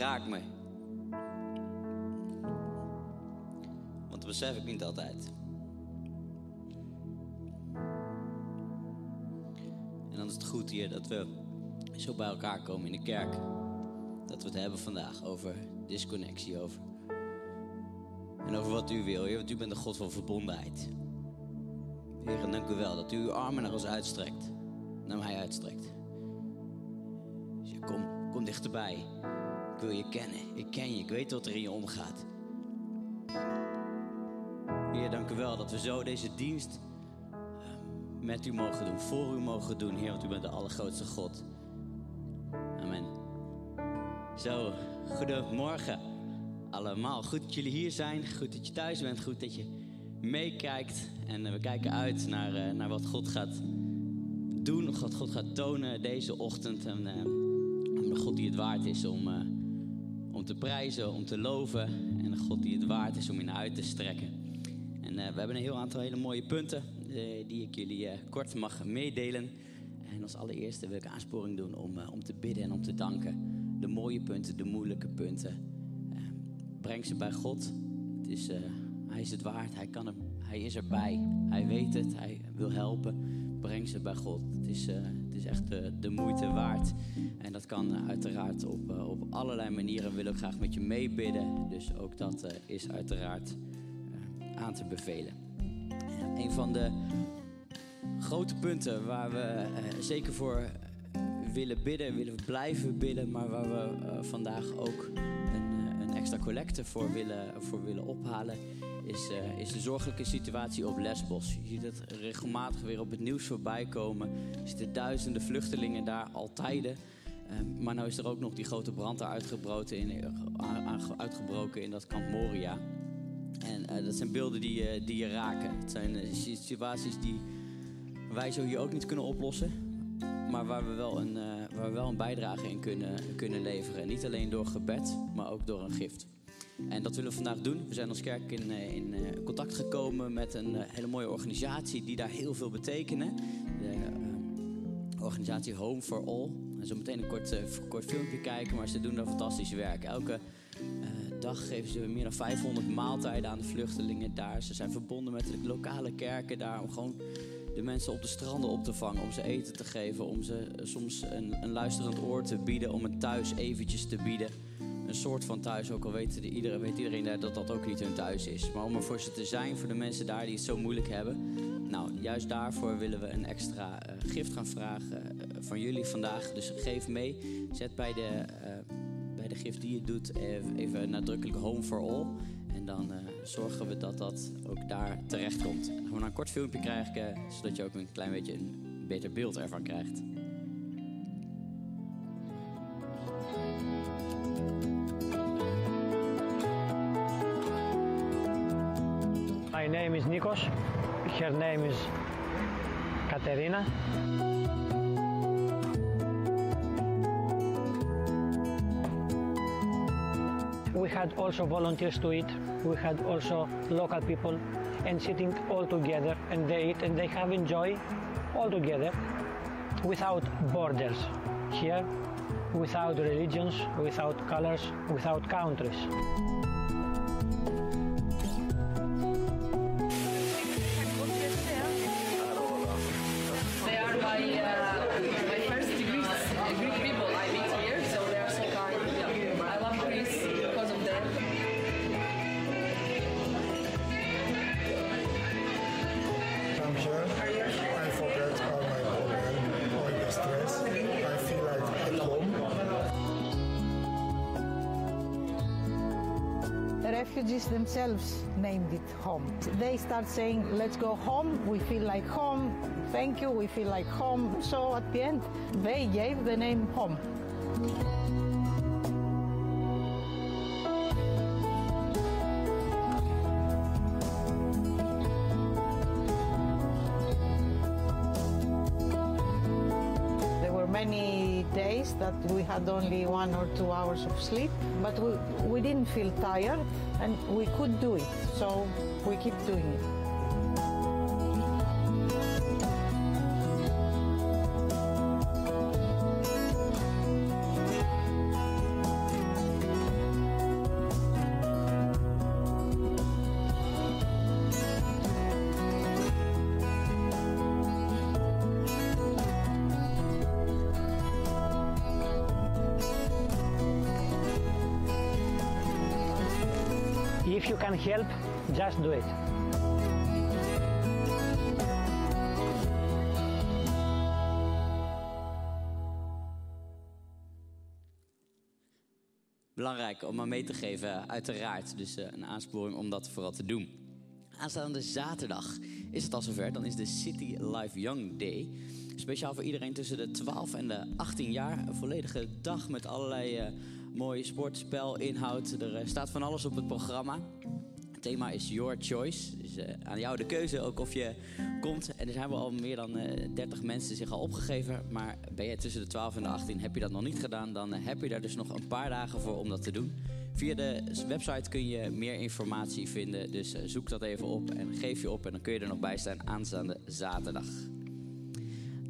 raakt me. Want dat besef ik niet altijd. En dan is het goed hier dat we zo bij elkaar komen in de kerk. Dat we het hebben vandaag over disconnectie, over. En over wat u wil, Heer, want u bent de God van verbondenheid. Heer, dank u wel dat u uw armen naar ons uitstrekt. Naar mij uitstrekt. Dus kom, kom dichterbij. Wil je kennen. Ik ken je. Ik weet wat er in je omgaat. Heer, dank u wel dat we zo deze dienst eh, met u mogen doen. Voor u mogen doen, Heer, want u bent de allergrootste God. Amen. Zo, goedemorgen allemaal. Goed dat jullie hier zijn. Goed dat je thuis bent. Goed dat je meekijkt. En eh, we kijken uit naar, eh, naar wat God gaat doen. Wat God gaat tonen deze ochtend. En God die het waard is om, om te prijzen, om te loven. En een God die het waard is om in uit te strekken. En we hebben een heel aantal hele mooie punten die ik jullie kort mag meedelen. En als allereerste wil ik aansporing doen om, om te bidden en om te danken. De mooie punten, de moeilijke punten. breng ze bij God. Het is, hij is het waard, hij, kan er, hij is erbij. Hij weet het, hij wil helpen. Breng ze bij God. Het is, is echt de, de, moeite waard. En dat kan uiteraard op, uh, op allerlei manieren. Wil ik graag met je meebidden. Dus ook dat is uiteraard aan te bevelen. een van de grote punten waar we zeker voor willen bidden, willen blijven bidden, maar waar we vandaag ook een, een extra collecte voor willen, voor willen ophalen, is, uh, is de zorgelijke situatie op Lesbos. Je ziet het regelmatig weer op het nieuws voorbij komen. Er zitten duizenden vluchtelingen daar al tijden. Uh, maar nu is er ook nog die grote brand uitgebroken in, uitgebroken in dat kamp Moria. En uh, dat zijn beelden die, die je raken. Het zijn situaties die wij zo hier ook niet kunnen oplossen. Maar waar we wel een, waar we wel een bijdrage in kunnen, kunnen leveren. Niet alleen door gebed, maar ook door een gift. En dat willen we vandaag doen. We zijn als kerk in, in contact gekomen met een hele mooie organisatie die daar heel veel betekenen. De organisatie Home for All. En zo meteen een kort, kort filmpje kijken, maar ze doen daar fantastisch werk. Elke dag geven ze meer dan 500 maaltijden aan de vluchtelingen daar. Ze zijn verbonden met de lokale kerken daar om gewoon de mensen op de stranden op te vangen, om ze eten te geven, om ze soms een, een luisterend oor te bieden, om het thuis eventjes te bieden een soort van thuis. Ook al weet iedereen, weet iedereen dat dat ook niet hun thuis is. Maar om er voor ze te zijn, voor de mensen daar die het zo moeilijk hebben. Nou, juist daarvoor willen we een extra uh, gift gaan vragen uh, van jullie vandaag. Dus geef mee. Zet bij de, uh, bij de gift die je doet even nadrukkelijk Home for All. En dan zorgen we dat dat ook daar terecht komt. Dan gaan een kort filmpje krijgen, zodat je ook een klein beetje een beter beeld ervan krijgt. Name is Nikos. Her name is Katerina. We had also volunteers to eat. We had also local people and sitting all together and they eat and they have enjoy all together without borders. Here, without religions, without colors, without countries. Themselves named it home. They start saying, let's go home, we feel like home, thank you, we feel like home. So at the end, they gave the name home. We had only one or two hours of sleep, but we, we didn't feel tired and we could do it, so we keep doing it. Belangrijk om maar mee te geven, uiteraard. Dus uh, een aansporing om dat vooral te doen. Aanstaande zaterdag is het al zover. Dan is de City Life Young Day. Speciaal voor iedereen tussen de 12 en de 18 jaar. Een volledige dag met allerlei uh, mooie sport, spel, inhoud. Er uh, staat van alles op het programma. Het thema is Your Choice. Dus uh, aan jou de keuze ook of je komt. En er zijn al meer dan 30 mensen zich al opgegeven. Maar ben je tussen de 12 en de 18, heb je dat nog niet gedaan... dan heb je daar dus nog een paar dagen voor om dat te doen. Via de website kun je meer informatie vinden. Dus zoek dat even op en geef je op. En dan kun je er nog bij staan aanstaande zaterdag.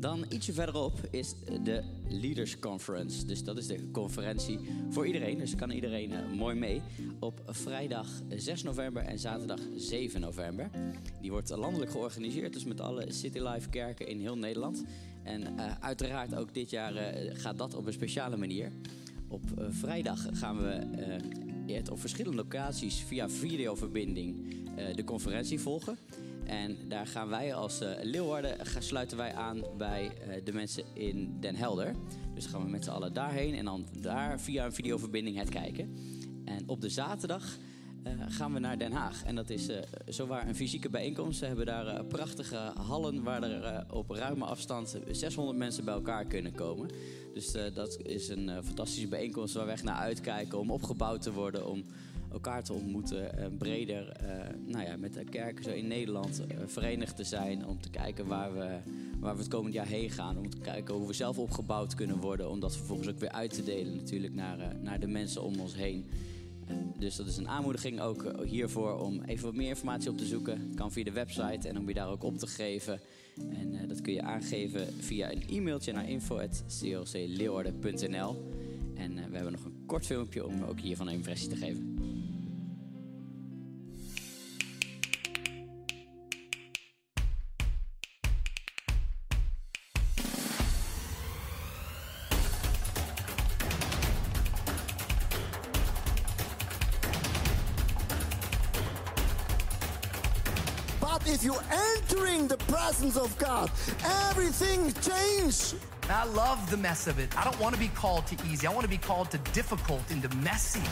Dan ietsje verderop is de Leaders Conference. Dus dat is de conferentie voor iedereen. Dus kan iedereen uh, mooi mee. Op vrijdag 6 november en zaterdag 7 november. Die wordt landelijk georganiseerd. Dus met alle City Life kerken in heel Nederland. En uh, uiteraard ook dit jaar uh, gaat dat op een speciale manier. Op vrijdag gaan we het op verschillende locaties via videoverbinding de conferentie volgen. En daar gaan wij als uh, Leeuwarden gaan, sluiten wij aan bij uh, de mensen in Den Helder. Dus gaan we met z'n allen daarheen en dan daar via een videoverbinding het kijken. En op de zaterdag uh, gaan we naar Den Haag. En dat is zowaar een fysieke bijeenkomst. We hebben daar prachtige hallen waar er op ruime afstand 600 mensen bij elkaar kunnen komen. Dus dat is een fantastische bijeenkomst waar we echt naar uitkijken om opgebouwd te worden. Om elkaar te ontmoeten. en breder uh, nou ja, met de kerken zo in Nederland uh, verenigd te zijn. Om te kijken waar we, waar we het komend jaar heen gaan. Om te kijken hoe we zelf opgebouwd kunnen worden. Om dat vervolgens ook weer uit te delen natuurlijk naar, uh, naar de mensen om ons heen. dus dat is een aanmoediging ook hiervoor om even wat meer informatie op te zoeken. Kan via de website en om je daar ook op te geven. En dat kun je aangeven via een e-mailtje naar info.clcleeuwarden.nl. En we hebben nog een kort filmpje om ook hiervan een impressie te geven. if you're entering the presence of God, everything changes. I love the mess of it. I don't want to be called to easy. I want to be called to difficult and to messy.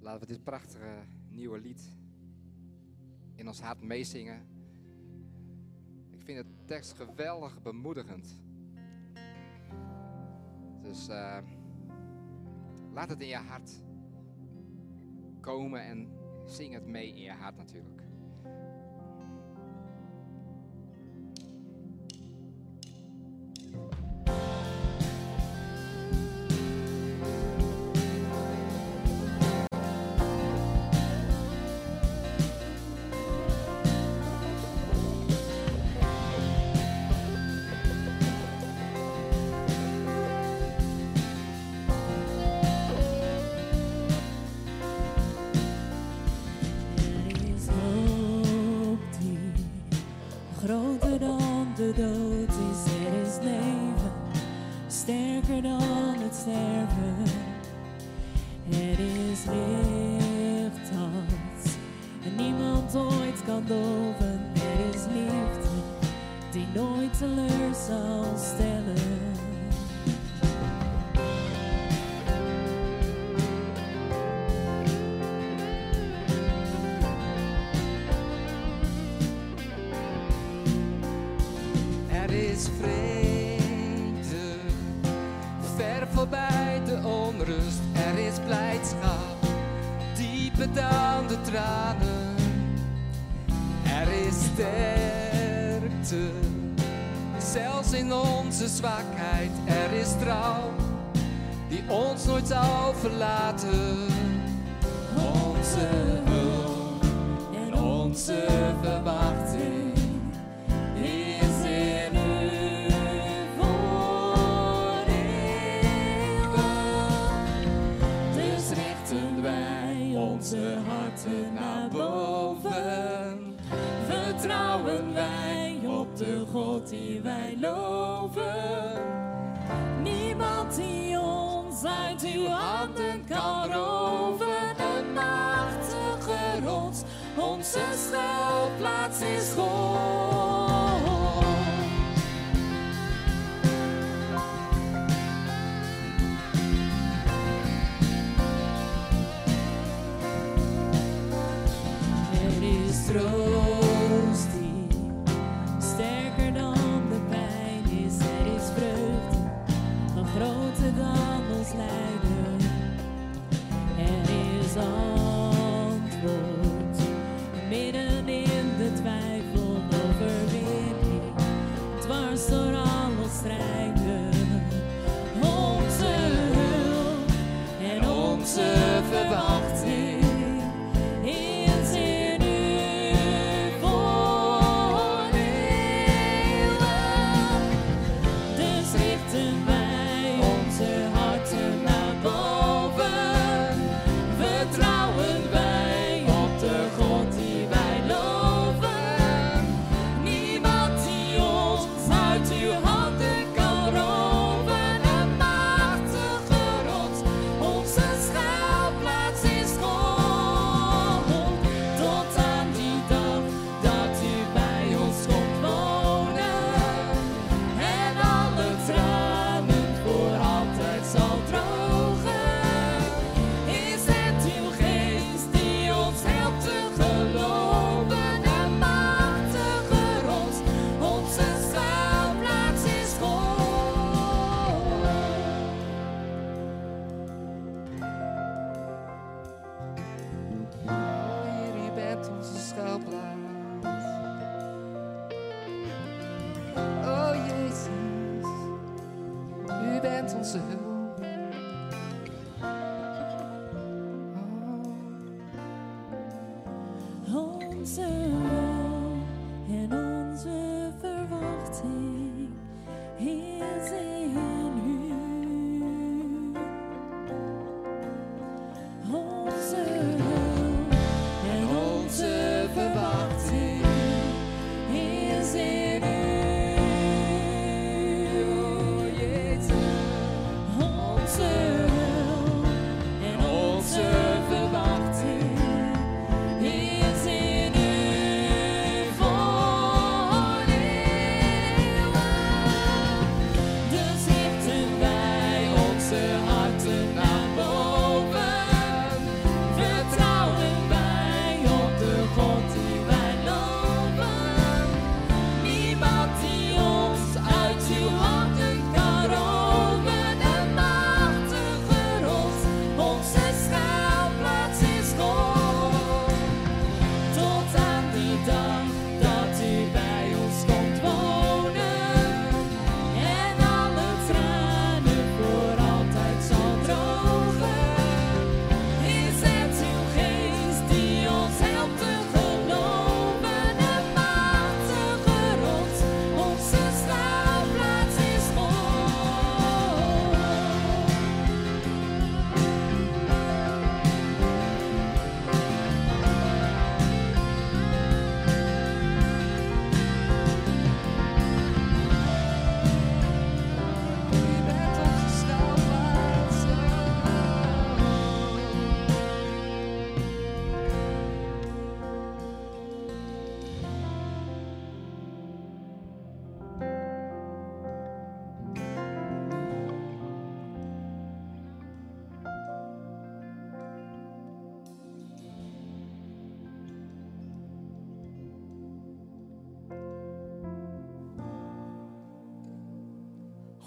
Laten we dit prachtige nieuwe lied in ons hart meezingen. vind de tekst geweldig bemoedigend. Dus uh, laat het in je hart komen en zing het mee in je hart natuurlijk. Zwakheid, er is trouw die ons nooit zal verlaten. Onze hulp en onze verwachting is in u voor. Dus richten wij onze harten God die wij loven. Niemand die ons uit uw handen kan roven. Een machtige rots, onze schuilplaats is God. Rotterdam ons leiden. Er is antwoord midden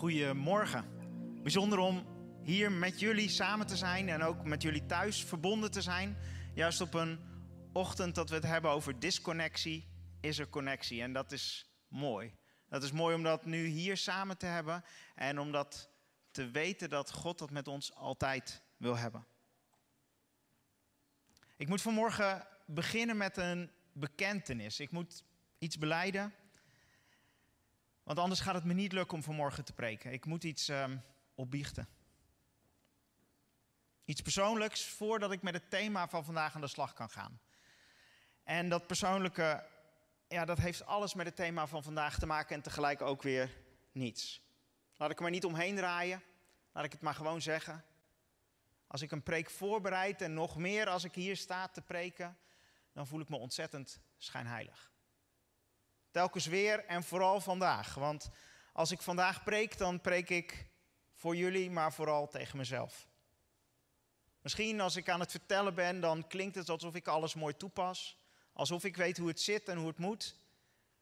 Goedemorgen. Bijzonder om hier met jullie samen te zijn en ook met jullie thuis verbonden te zijn. Juist op een ochtend dat we het hebben over disconnectie, is er connectie. En dat is mooi. Dat is mooi om dat nu hier samen te hebben en om dat te weten dat God dat met ons altijd wil hebben. Ik moet vanmorgen beginnen met een bekentenis. Ik moet iets beleiden. Want anders gaat het me niet lukken om vanmorgen te preken. Ik moet iets ehm, opbiechten. Iets persoonlijks voordat ik met het thema van vandaag aan de slag kan gaan. En dat persoonlijke, ja, dat heeft alles met het thema van vandaag te maken en tegelijk ook weer niets. Laat ik er maar niet omheen draaien. Laat ik het maar gewoon zeggen. Als ik een preek voorbereid en nog meer als ik hier sta te preken, dan voel ik me ontzettend schijnheilig. Telkens weer en vooral vandaag. Want als ik vandaag preek, dan preek ik voor jullie, maar vooral tegen mezelf. Misschien als ik aan het vertellen ben, dan klinkt het alsof ik alles mooi toepas. Alsof ik weet hoe het zit en hoe het moet.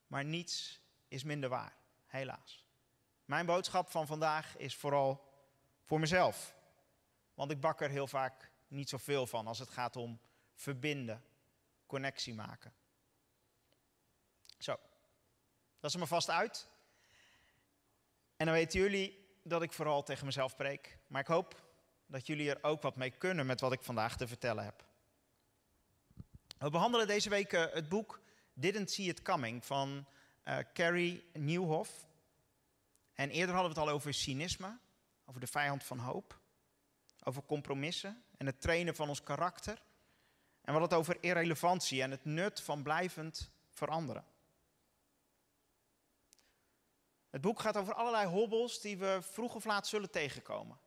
Maar niets is minder waar, helaas. Mijn boodschap van vandaag is vooral voor mezelf. Want ik bak er heel vaak niet zoveel van als het gaat om verbinden, connectie maken. Zo, dat is maar vast uit. En dan weten jullie dat ik vooral tegen mezelf preek. Maar ik hoop dat jullie er ook wat mee kunnen met wat ik vandaag te vertellen heb. We behandelen deze week eh, het boek Didn't See It Coming van uh, Carrie Nieuwhof. En eerder hadden we het al over cynisme, over de vijand van hoop, over compromissen en het trainen van ons karakter. En we hadden het over irrelevantie en het nut van blijvend veranderen. Het boek gaat over allerlei hobbels die we vroeg of laat zullen tegenkomen.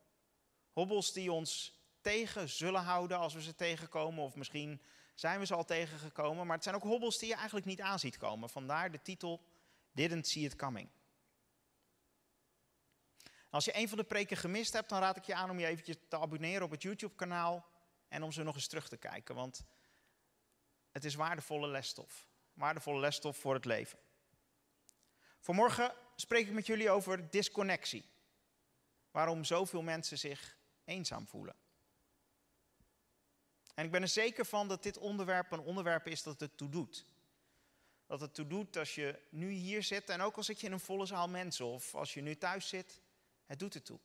Hobbels die ons tegen zullen houden als we ze tegenkomen, of misschien zijn we ze al tegengekomen. Maar het zijn ook hobbels die je eigenlijk niet aan ziet komen. Vandaar de titel Didn't See It Coming. Als je een van de preken gemist hebt, dan raad ik je aan om je eventjes te abonneren op het YouTube-kanaal en om ze nog eens terug te kijken. Want het is waardevolle lesstof. Waardevolle lesstof voor het leven. Vanmorgen spreek ik met jullie over disconnectie. Waarom zoveel mensen zich eenzaam voelen. En ik ben er zeker van dat dit onderwerp een onderwerp is dat het toe doet. Dat het toe doet als je nu hier zit en ook als zit je in een volle zaal mensen of als je nu thuis zit. Het doet het toe.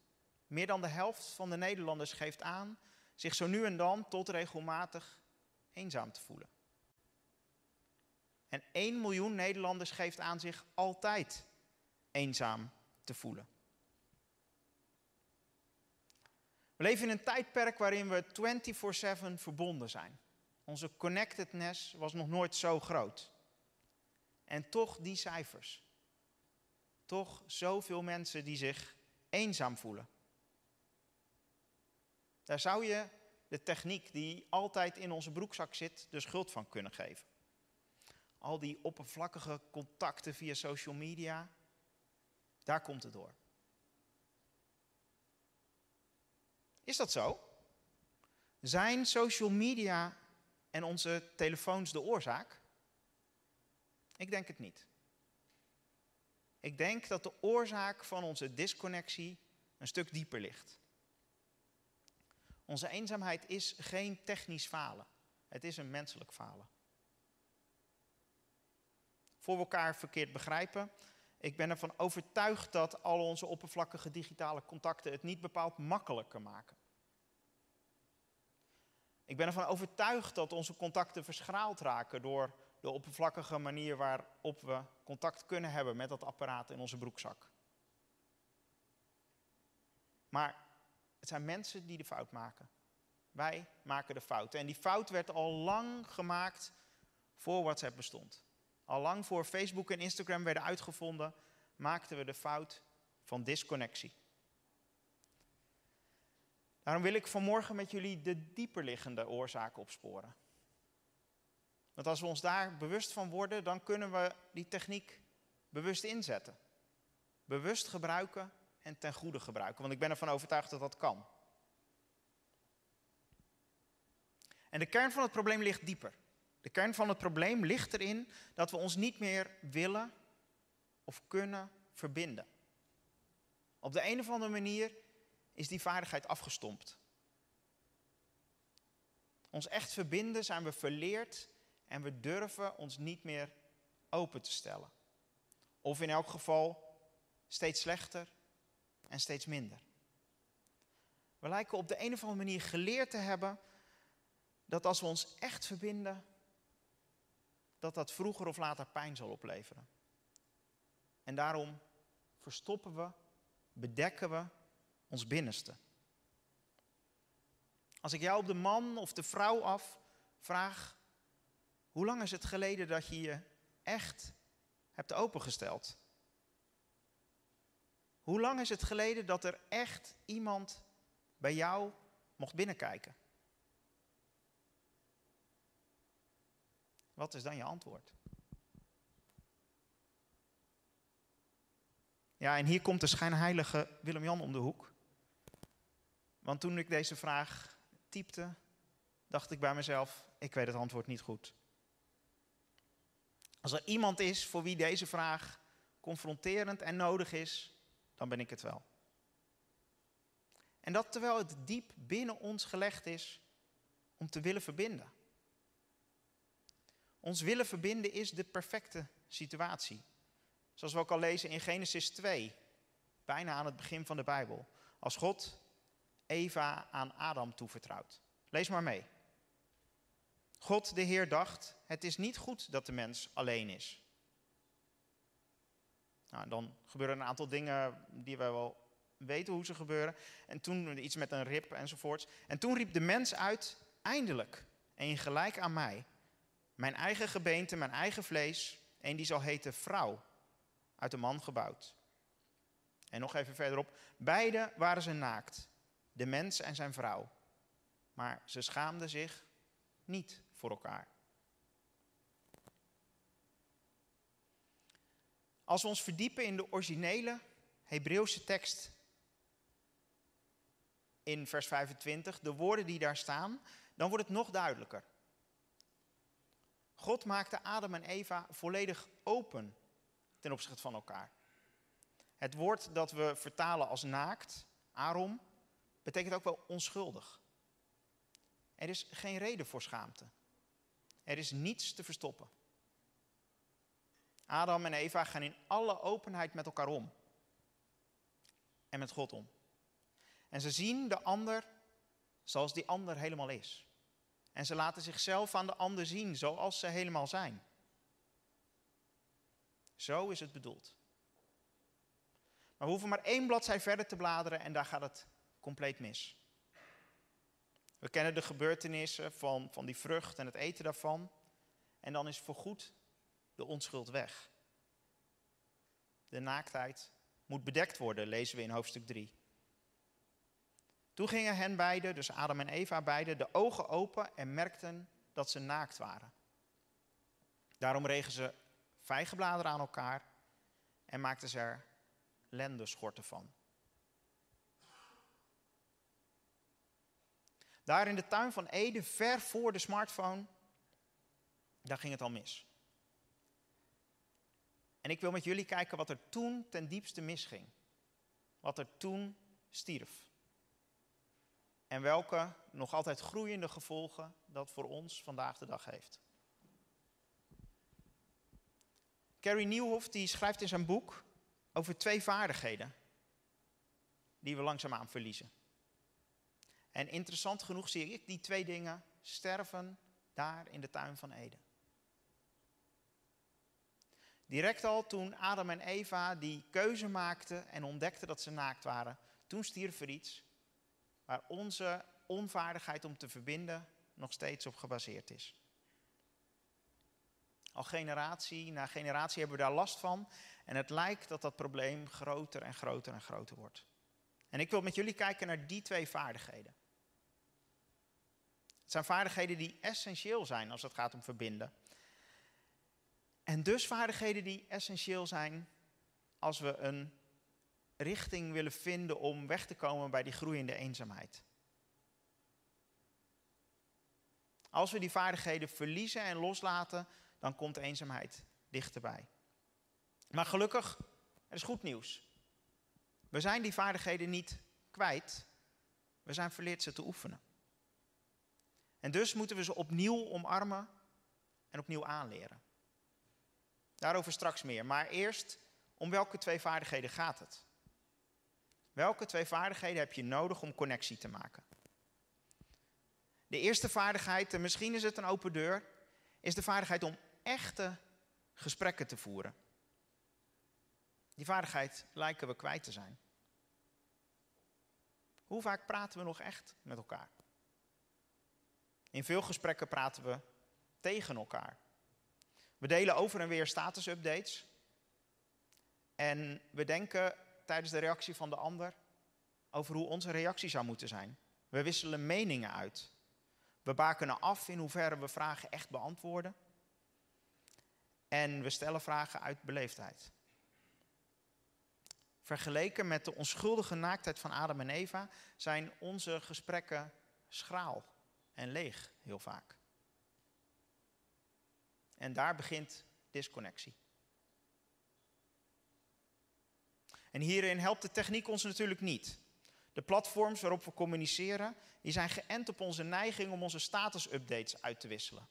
Meer dan de helft van de Nederlanders geeft aan zich zo nu en dan tot regelmatig eenzaam te voelen. En 1 miljoen Nederlanders geeft aan zich altijd eenzaam te voelen. We leven in een tijdperk waarin we 24/7 verbonden zijn. Onze connectedness was nog nooit zo groot. En toch die cijfers. Toch zoveel mensen die zich eenzaam voelen. Daar zou je de techniek die altijd in onze broekzak zit de schuld van kunnen geven. Al die oppervlakkige contacten via social media, daar komt het door. Is dat zo? Zijn social media en onze telefoons de oorzaak? Ik denk het niet. Ik denk dat de oorzaak van onze disconnectie een stuk dieper ligt. Onze eenzaamheid is geen technisch falen. Het is een menselijk falen. Voor we elkaar verkeerd begrijpen, ik ben ervan overtuigd dat al onze oppervlakkige digitale contacten het niet bepaald makkelijker maken. Ik ben ervan overtuigd dat onze contacten verschraald raken door de oppervlakkige manier waarop we contact kunnen hebben met dat apparaat in onze broekzak. Maar het zijn mensen die de fout maken. Wij maken de fout. En die fout werd al lang gemaakt voor WhatsApp bestond. Al lang voor Facebook en Instagram werden uitgevonden, maakten we de fout van disconnectie. Daarom wil ik vanmorgen met jullie de dieperliggende oorzaken opsporen. Want als we ons daar bewust van worden, dan kunnen we die techniek bewust inzetten. Bewust gebruiken en ten goede gebruiken. Want ik ben ervan overtuigd dat dat kan. En de kern van het probleem ligt dieper. De kern van het probleem ligt erin dat we ons niet meer willen of kunnen verbinden. Op de een of andere manier is die vaardigheid afgestompt. Ons echt verbinden zijn we verleerd en we durven ons niet meer open te stellen. Of in elk geval steeds slechter en steeds minder. We lijken op de een of andere manier geleerd te hebben dat als we ons echt verbinden, dat dat vroeger of later pijn zal opleveren. En daarom verstoppen we, bedekken we ons binnenste. Als ik jou op de man of de vrouw af vraag, hoe lang is het geleden dat je je echt hebt opengesteld. Hoe lang is het geleden dat er echt iemand bij jou mocht binnenkijken? Wat is dan je antwoord? Ja, en hier komt de schijnheilige Willem-Jan om de hoek. Want toen ik deze vraag typte, dacht ik bij mezelf, ik weet het antwoord niet goed. Als er iemand is voor wie deze vraag confronterend en nodig is, dan ben ik het wel. En dat terwijl het diep binnen ons gelegd is om te willen verbinden. Ons willen verbinden is de perfecte situatie. Zoals we ook al lezen in Genesis 2, bijna aan het begin van de Bijbel. Als God Eva aan Adam toevertrouwt. Lees maar mee. God de Heer dacht, het is niet goed dat de mens alleen is. Nou, dan gebeuren een aantal dingen die wij wel weten hoe ze gebeuren. En toen iets met een rib enzovoorts. En toen riep de mens uit, eindelijk, een gelijk aan mij. Mijn eigen gebeente, mijn eigen vlees, een die zal heten vrouw, uit een man gebouwd. En nog even verderop, beide waren ze naakt, de mens en zijn vrouw. Maar ze schaamden zich niet voor elkaar. Als we ons verdiepen in de originele Hebreeuwse tekst in vers 25, de woorden die daar staan, dan wordt het nog duidelijker. God maakte Adam en Eva volledig open ten opzichte van elkaar. Het woord dat we vertalen als naakt, arom, betekent ook wel onschuldig. Er is geen reden voor schaamte. Er is niets te verstoppen. Adam en Eva gaan in alle openheid met elkaar om. En met God om. En ze zien de ander zoals die ander helemaal is. En ze laten zichzelf aan de ander zien zoals ze helemaal zijn. Zo is het bedoeld. Maar we hoeven maar één bladzij verder te bladeren en daar gaat het compleet mis. We kennen de gebeurtenissen van, van die vrucht en het eten daarvan. En dan is voorgoed de onschuld weg. De naaktheid moet bedekt worden, lezen we in hoofdstuk 3. Toen gingen hen beiden, dus Adam en Eva beiden, de ogen open en merkten dat ze naakt waren. Daarom regen ze vijgenbladeren aan elkaar en maakten ze er lendeschorten van. Daar in de tuin van Ede, ver voor de smartphone, daar ging het al mis. En ik wil met jullie kijken wat er toen ten diepste misging. Wat er toen stierf. En welke nog altijd groeiende gevolgen dat voor ons vandaag de dag heeft. Carrie Nieuwhof die schrijft in zijn boek over twee vaardigheden die we langzaamaan verliezen. En interessant genoeg zie ik die twee dingen sterven daar in de tuin van Eden. Direct al toen Adam en Eva die keuze maakten en ontdekten dat ze naakt waren, toen stierf er iets waar onze onvaardigheid om te verbinden nog steeds op gebaseerd is. Al generatie na generatie hebben we daar last van en het lijkt dat dat probleem groter en groter en groter wordt. En ik wil met jullie kijken naar die twee vaardigheden. Het zijn vaardigheden die essentieel zijn als het gaat om verbinden. En dus vaardigheden die essentieel zijn als we een richting willen vinden om weg te komen bij die groeiende eenzaamheid. Als we die vaardigheden verliezen en loslaten, dan komt eenzaamheid dichterbij. Maar gelukkig, er is goed nieuws. We zijn die vaardigheden niet kwijt, we zijn verleerd ze te oefenen. En dus moeten we ze opnieuw omarmen en opnieuw aanleren. Daarover straks meer. Maar eerst, om welke twee vaardigheden gaat het? Welke twee vaardigheden heb je nodig om connectie te maken? De eerste vaardigheid, en misschien is het een open deur, is de vaardigheid om echte gesprekken te voeren. Die vaardigheid lijken we kwijt te zijn. Hoe vaak praten we nog echt met elkaar? In veel gesprekken praten we tegen elkaar. We delen over en weer status-updates. En we denken tijdens de reactie van de ander over hoe onze reactie zou moeten zijn. We wisselen meningen uit. We bakenen af in hoeverre we vragen echt beantwoorden. En we stellen vragen uit beleefdheid. Vergeleken met de onschuldige naaktheid van Adam en Eva zijn onze gesprekken schraal en leeg heel vaak. En daar begint disconnectie. En hierin helpt de techniek ons natuurlijk niet. De platforms waarop we communiceren, die zijn geënt op onze neiging om onze status-updates uit te wisselen.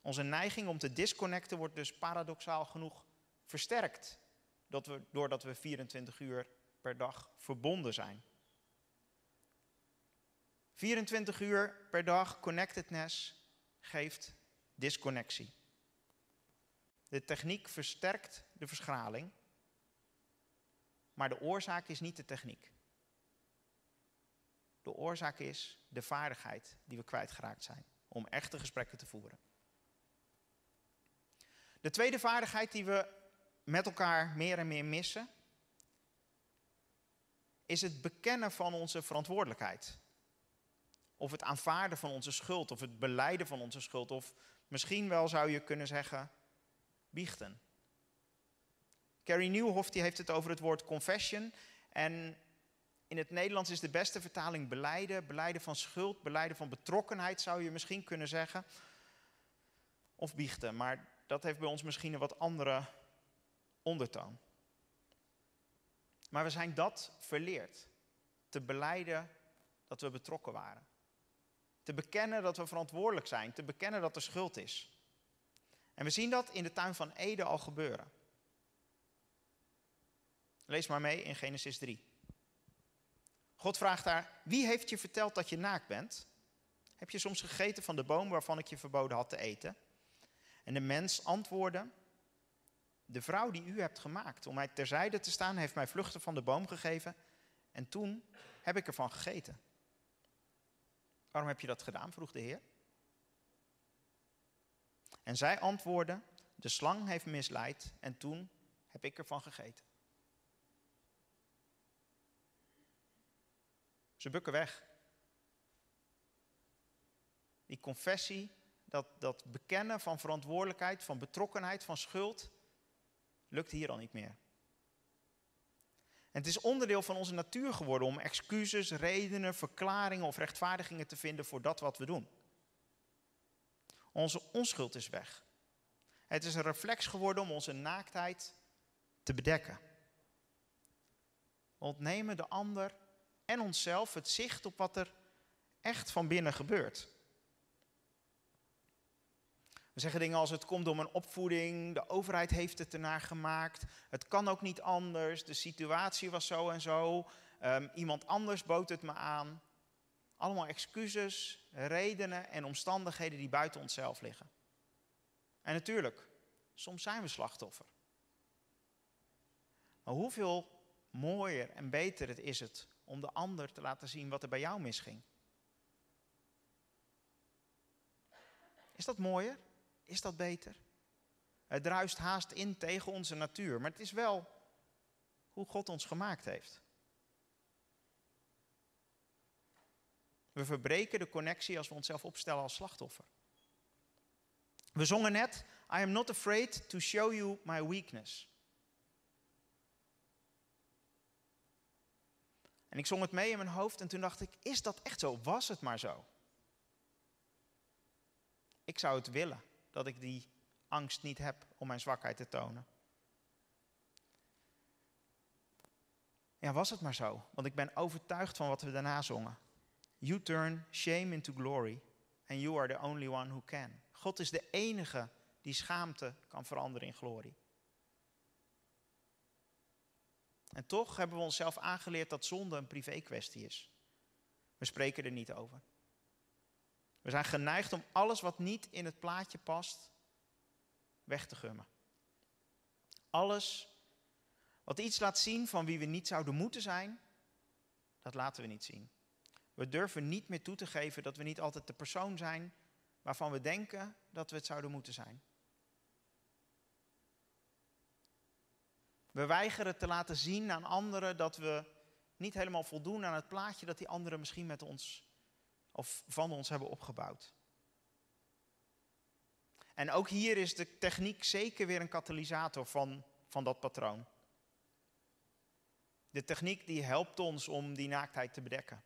Onze neiging om te disconnecten wordt dus paradoxaal genoeg versterkt we, doordat we 24 uur per dag verbonden zijn. 24 uur per dag connectedness geeft disconnectie. De techniek versterkt de verschraling, maar de oorzaak is niet de techniek. De oorzaak is de vaardigheid die we kwijtgeraakt zijn om echte gesprekken te voeren. De tweede vaardigheid die we met elkaar meer en meer missen, is het bekennen van onze verantwoordelijkheid. Of het aanvaarden van onze schuld, of het beleiden van onze schuld, of misschien wel zou je kunnen zeggen, biechten. Carrie Nieuwhof die heeft het over het woord confession. En in het Nederlands is de beste vertaling beleiden, beleiden van schuld, beleiden van betrokkenheid zou je misschien kunnen zeggen. Of biechten, maar dat heeft bij ons misschien een wat andere ondertoon. Maar we zijn dat verleerd. Te beleiden dat we betrokken waren. Te bekennen dat we verantwoordelijk zijn. Te bekennen dat er schuld is. En we zien dat in de tuin van Ede al gebeuren. Lees maar mee in Genesis 3. God vraagt daar: Wie heeft je verteld dat je naakt bent? Heb je soms gegeten van de boom waarvan ik je verboden had te eten? En de mens antwoordde: De vrouw die u hebt gemaakt om mij terzijde te staan, heeft mij vluchten van de boom gegeven. En toen heb ik ervan gegeten. Waarom heb je dat gedaan? vroeg de Heer. En zij antwoordde: De slang heeft misleid en toen heb ik ervan gegeten. Ze bukken weg. Die confessie, dat, dat bekennen van verantwoordelijkheid, van betrokkenheid, van schuld, lukt hier al niet meer. En het is onderdeel van onze natuur geworden om excuses, redenen, verklaringen of rechtvaardigingen te vinden voor dat wat we doen. Onze onschuld is weg. Het is een reflex geworden om onze naaktheid te bedekken. Ontnemen de ander en onszelf het zicht op wat er echt van binnen gebeurt. We zeggen dingen als het komt om een opvoeding, de overheid heeft het ernaar gemaakt, het kan ook niet anders, de situatie was zo en zo, um, iemand anders bood het me aan. Allemaal excuses, redenen en omstandigheden die buiten onszelf liggen. En natuurlijk, soms zijn we slachtoffer. Maar hoeveel mooier en beter het is het om de ander te laten zien wat er bij jou misging. Is dat mooier? Is dat beter? Het druist haast in tegen onze natuur, maar het is wel hoe God ons gemaakt heeft. We verbreken de connectie als we onszelf opstellen als slachtoffer. We zongen net, I am not afraid to show you my weakness. En ik zong het mee in mijn hoofd en toen dacht ik, is dat echt zo? Was het maar zo? Ik zou het willen, dat ik die angst niet heb om mijn zwakheid te tonen. Ja, was het maar zo, want ik ben overtuigd van wat we daarna zongen. You turn shame into glory and you are the only one who can. God is de enige die schaamte kan veranderen in glorie. En toch hebben we onszelf aangeleerd dat zonde een privé kwestie is. We spreken er niet over. We zijn geneigd om alles wat niet in het plaatje past weg te gummen. Alles wat iets laat zien van wie we niet zouden moeten zijn, dat laten we niet zien. We durven niet meer toe te geven dat we niet altijd de persoon zijn waarvan we denken dat we het zouden moeten zijn. We weigeren te laten zien aan anderen dat we niet helemaal voldoen aan het plaatje dat die anderen misschien met ons of van ons hebben opgebouwd. En ook hier is de techniek zeker weer een katalysator van, van dat patroon. De techniek die helpt ons om die naaktheid te bedekken.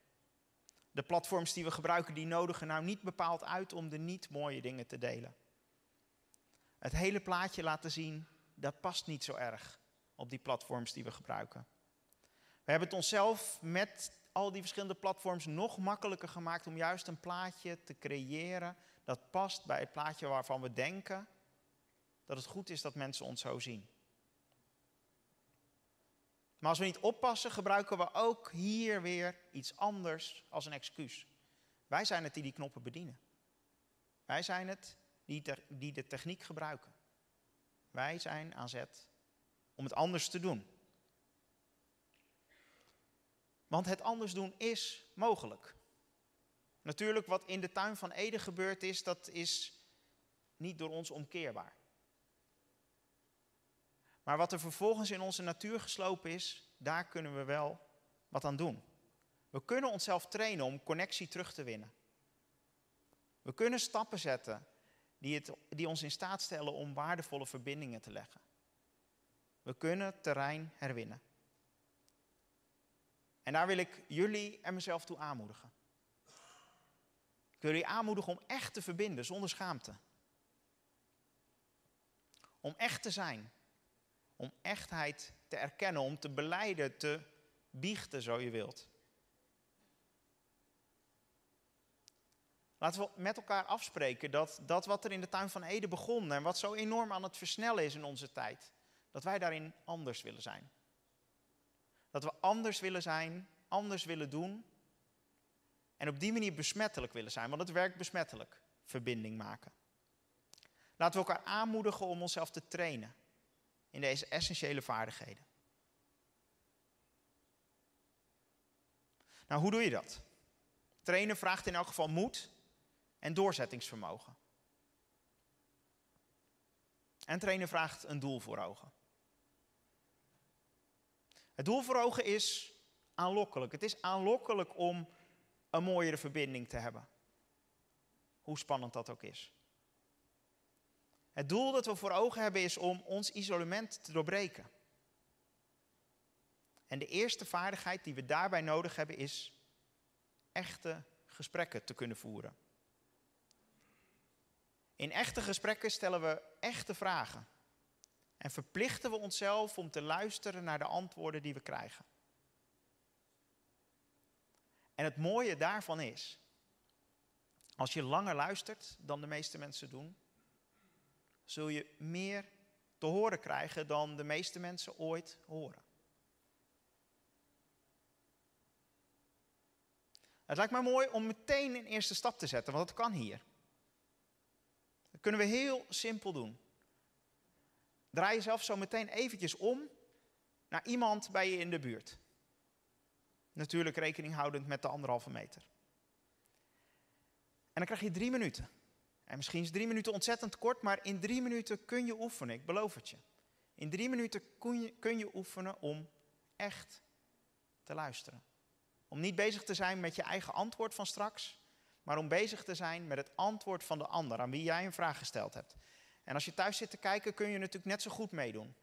De platforms die we gebruiken, die nodigen nou niet bepaald uit om de niet mooie dingen te delen. Het hele plaatje laten zien, dat past niet zo erg op die platforms die we gebruiken. We hebben het onszelf met al die verschillende platforms nog makkelijker gemaakt om juist een plaatje te creëren dat past bij het plaatje waarvan we denken dat het goed is dat mensen ons zo zien. Maar als we niet oppassen, gebruiken we ook hier weer iets anders als een excuus. Wij zijn het die die knoppen bedienen. Wij zijn het die, de techniek gebruiken. Wij zijn aan zet om het anders te doen. Want het anders doen is mogelijk. Natuurlijk, wat in de tuin van Eden gebeurd is, dat is niet door ons omkeerbaar. Maar wat er vervolgens in onze natuur geslopen is, daar kunnen we wel wat aan doen. We kunnen onszelf trainen om connectie terug te winnen. We kunnen stappen zetten die, het, die ons in staat stellen om waardevolle verbindingen te leggen. We kunnen terrein herwinnen. En daar wil ik jullie en mezelf toe aanmoedigen. Ik wil jullie aanmoedigen om echt te verbinden zonder schaamte. Om echt te zijn. Om echtheid te erkennen, om te beleiden, te biechten, zo je wilt. Laten we met elkaar afspreken dat dat wat er in de tuin van Eden begon en wat zo enorm aan het versnellen is in onze tijd, dat wij daarin anders willen zijn. Dat we anders willen zijn, anders willen doen en op die manier besmettelijk willen zijn, want het werkt besmettelijk, verbinding maken. Laten we elkaar aanmoedigen om onszelf te trainen in deze essentiële vaardigheden. Nou, hoe doe je dat? Trainen vraagt in elk geval moed en doorzettingsvermogen. En trainen vraagt een doel voor ogen. Het doel voor ogen is aanlokkelijk. Het is aanlokkelijk om een mooiere verbinding te hebben. Hoe spannend dat ook is. Het doel dat we voor ogen hebben is om ons isolement te doorbreken. En de eerste vaardigheid die we daarbij nodig hebben is echte gesprekken te kunnen voeren. In echte gesprekken stellen we echte vragen. En verplichten we onszelf om te luisteren naar de antwoorden die we krijgen. En het mooie daarvan is, als je langer luistert dan de meeste mensen doen, zul je meer te horen krijgen dan de meeste mensen ooit horen. Het lijkt me mooi om meteen een eerste stap te zetten, want dat kan hier. Dat kunnen we heel simpel doen. Draai jezelf zo meteen eventjes om naar iemand bij je in de buurt. Natuurlijk rekening houdend met de anderhalve meter. En dan krijg je drie minuten. En misschien is drie minuten ontzettend kort, maar in drie minuten kun je oefenen, ik beloof het je. In drie minuten kun je, kun je oefenen om echt te luisteren. Om niet bezig te zijn met je eigen antwoord van straks, maar om bezig te zijn met het antwoord van de ander aan wie jij een vraag gesteld hebt. En als je thuis zit te kijken, kun je natuurlijk net zo goed meedoen.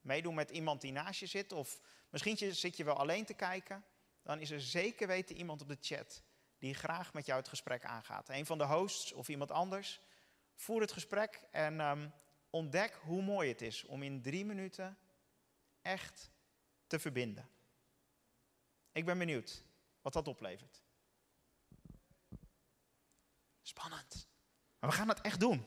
Meedoen met iemand die naast je zit, of misschien zit je wel alleen te kijken. Dan is er zeker weten iemand op de chat die graag met jou het gesprek aangaat. Een van de hosts of iemand anders. Voer het gesprek en um, ontdek hoe mooi het is om in drie minuten echt te verbinden. Ik ben benieuwd wat dat oplevert. Spannend. Maar we gaan het echt doen.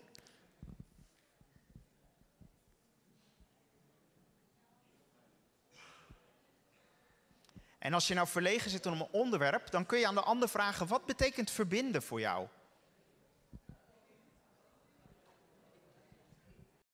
En als je nou verlegen zit om een onderwerp, dan kun je aan de ander vragen: wat betekent verbinden voor jou?